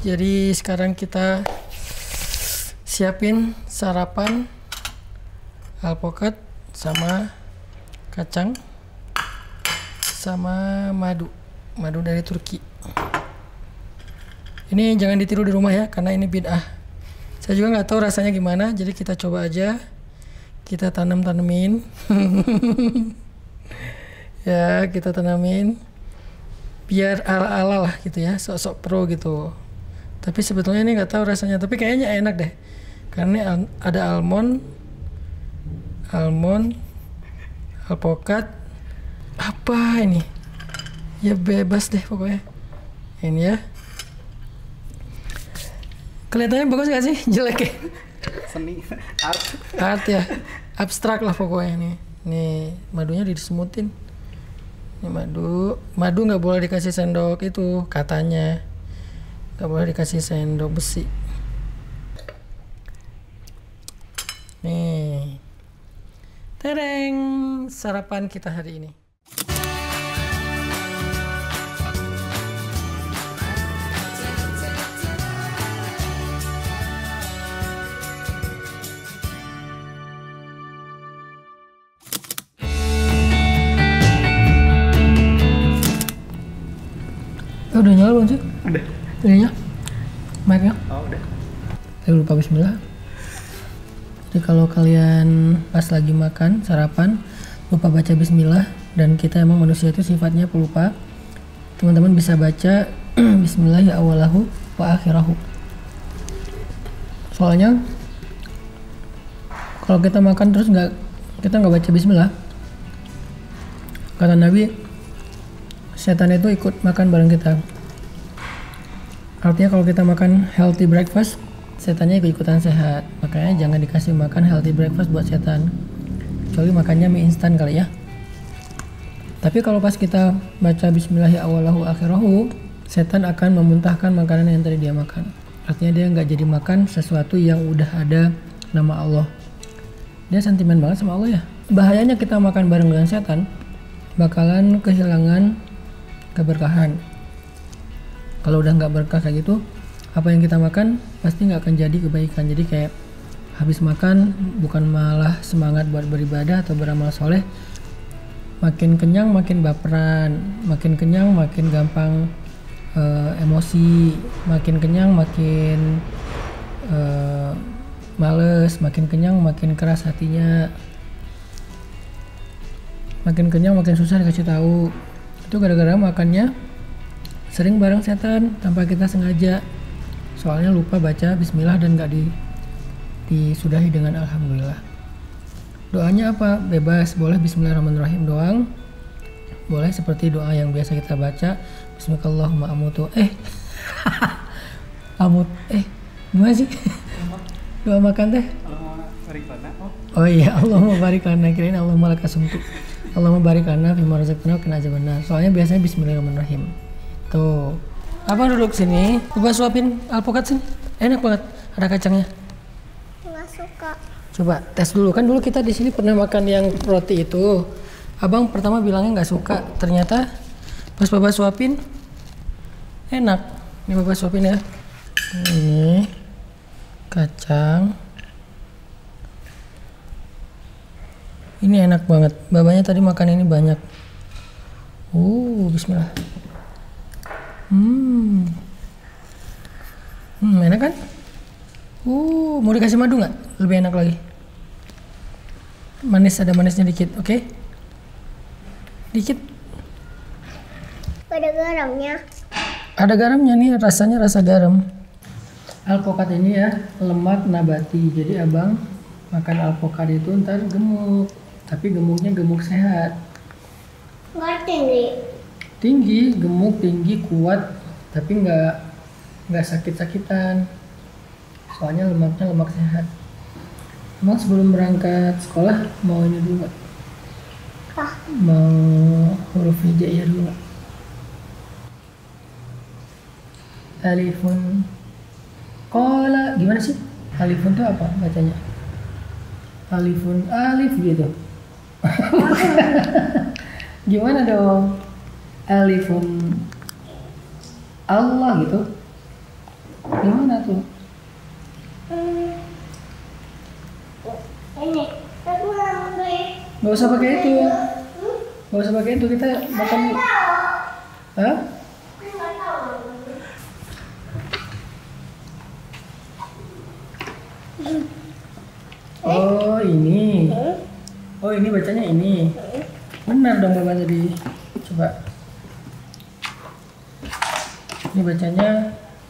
Jadi sekarang kita siapin sarapan alpukat sama kacang sama madu. Madu dari Turki. Ini jangan ditiru di rumah ya karena ini bid'ah. Saya juga nggak tahu rasanya gimana, jadi kita coba aja. Kita tanam tanemin. ya, kita tanamin biar ala-ala lah gitu ya, sok-sok pro gitu. Tapi sebetulnya ini nggak tahu rasanya, tapi kayaknya enak deh. Karena ini al- ada almond, almond, alpukat, apa ini? Ya bebas deh pokoknya. Ini ya. Kelihatannya bagus gak sih? Jelek ya? Seni art. Art ya. Abstrak lah pokoknya nih. Nih madunya disemutin. Ini madu. Madu nggak boleh dikasih sendok itu katanya. Nggak boleh dikasih sendok besi. Nih. Tereng sarapan kita hari ini. Udah nyala belum sih? Udah. Ininya? Mic-nya? Oh, udah. Saya lupa bismillah. Jadi kalau kalian pas lagi makan sarapan lupa baca bismillah dan kita emang manusia itu sifatnya pelupa. Teman-teman bisa baca bismillah ya awalahu wa akhirahu. Soalnya kalau kita makan terus nggak kita nggak baca bismillah kata Nabi setan itu ikut makan bareng kita Artinya kalau kita makan healthy breakfast, setannya ikut-ikutan sehat. Makanya jangan dikasih makan healthy breakfast buat setan. Kecuali makannya mie instan kali ya. Tapi kalau pas kita baca bismillahi awalahu akhirahu, setan akan memuntahkan makanan yang tadi dia makan. Artinya dia nggak jadi makan sesuatu yang udah ada nama Allah. Dia sentimen banget sama Allah ya. Bahayanya kita makan bareng dengan setan, bakalan kehilangan keberkahan kalau udah nggak berkah kayak gitu apa yang kita makan pasti nggak akan jadi kebaikan. Jadi kayak habis makan bukan malah semangat buat beribadah atau beramal soleh makin kenyang makin baperan. Makin kenyang makin gampang eh, emosi. Makin kenyang makin eh, males. Makin kenyang makin keras hatinya. Makin kenyang makin susah dikasih tahu. Itu gara-gara makannya sering bareng setan tanpa kita sengaja soalnya lupa baca bismillah dan gak di disudahi dengan alhamdulillah doanya apa bebas boleh bismillahirrahmanirrahim doang boleh seperti doa yang biasa kita baca bismillahirrahmanirrahim eh amut eh gimana sih doa makan teh oh, iya, Allahumma barik lana kirain Allahumma lakasumtu. Allahumma barik lana fima razaqtana kena aja benar. Soalnya biasanya bismillahirrahmanirrahim. Tuh. Apa duduk sini? Coba suapin alpukat sini. Enak banget. Ada kacangnya. nggak suka Coba tes dulu kan dulu kita di sini pernah makan yang roti itu. Abang pertama bilangnya nggak suka. Ternyata pas Bapak suapin enak. Ini Bapak suapin ya. Ini kacang. Ini enak banget. Babanya tadi makan ini banyak. Uh, bismillah. Hmm. Hmm, enak kan? Uh, mau dikasih madu nggak? Lebih enak lagi. Manis ada manisnya dikit, oke? Dikit. ada garamnya Ada garamnya nih, rasanya rasa garam. Alpukat ini ya lemak nabati. Jadi abang makan alpukat itu ntar gemuk. Tapi gemuknya gemuk sehat. nggak tinggi Tinggi, gemuk, tinggi, kuat. Tapi nggak nggak sakit-sakitan. Soalnya lemaknya lemak sehat. Emang sebelum berangkat sekolah mau ini dulu nggak? ah Mau huruf hijaiyah dulu nggak? Alifun Kola Gimana sih? Alifun itu apa bacanya? Alifun Alif gitu Gimana dong? Alifun Allah gitu Gimana tuh? Hmm. Ini. Aku mau beli. Gak usah pakai itu. Hmm? Gak usah pakai itu kita makan. Hah? Nggak. Oh ini. Oh ini bacanya ini. Benar dong bapak tadi. Coba. Ini bacanya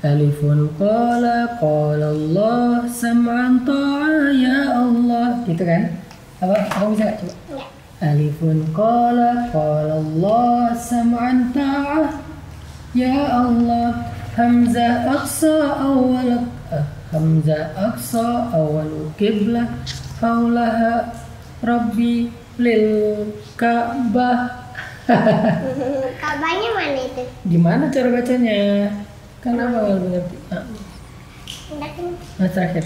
Alifun qala qala Allah sam'an ta'a ya Allah. Gitu kan? Apa? Kamu bisa coba? Nggak. Alifun qala qala Allah sam'an ta'a ya Allah. Hamzah aqsa awal ah, Hamzah aqsa awal qiblah haulaha rabbi lil ka'bah. Kabarnya mana itu? Gimana cara bacanya? Kan apa nggak lebih ngerti? Ah, Nggak tahu. nah terakhir.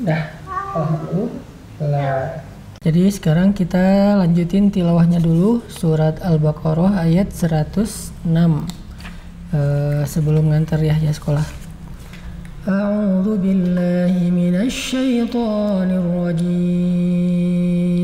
Dah. Oh, dulu. Lah. Jadi sekarang kita lanjutin tilawahnya dulu surat Al-Baqarah ayat 106 Eh, sebelum ngantar Yahya sekolah. أعوذ بالله من الشيطان الرجيم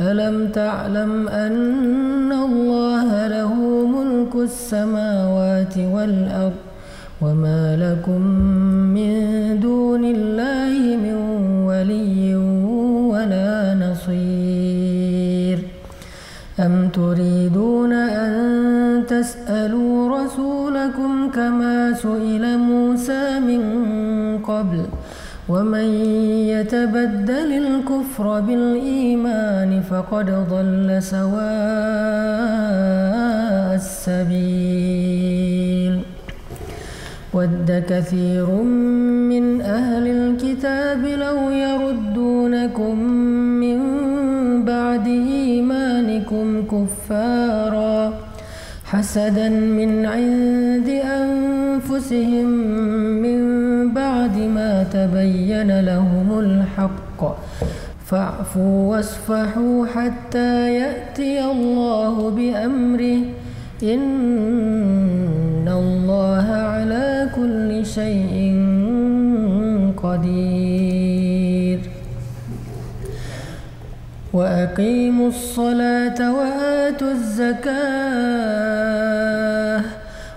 ألم تعلم أن الله له ملك السماوات والأرض وما لكم من دون الله من ولي ولا نصير أم تريدون أن تسألوا ومن يتبدل الكفر بالإيمان فقد ضل سواء السبيل. ود كثير من أهل الكتاب لو يردونكم من بعد إيمانكم كفارا حسدا من عند أنفسهم من تبين لهم الحق. فاعفوا واصفحوا حتى يأتي الله بأمره. إن الله على كل شيء قدير. وأقيموا الصلاة وآتوا الزكاة.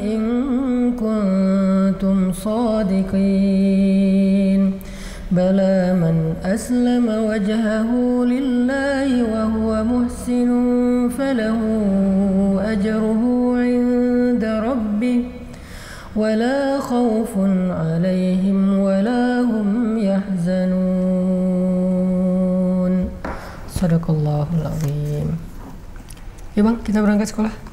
إن كنتم صادقين. بلى من أسلم وجهه لله وهو محسن فله أجره عند ربه. ولا خوف عليهم ولا هم يحزنون. صدق الله العظيم. Ya bang, kita berangkat sekolah.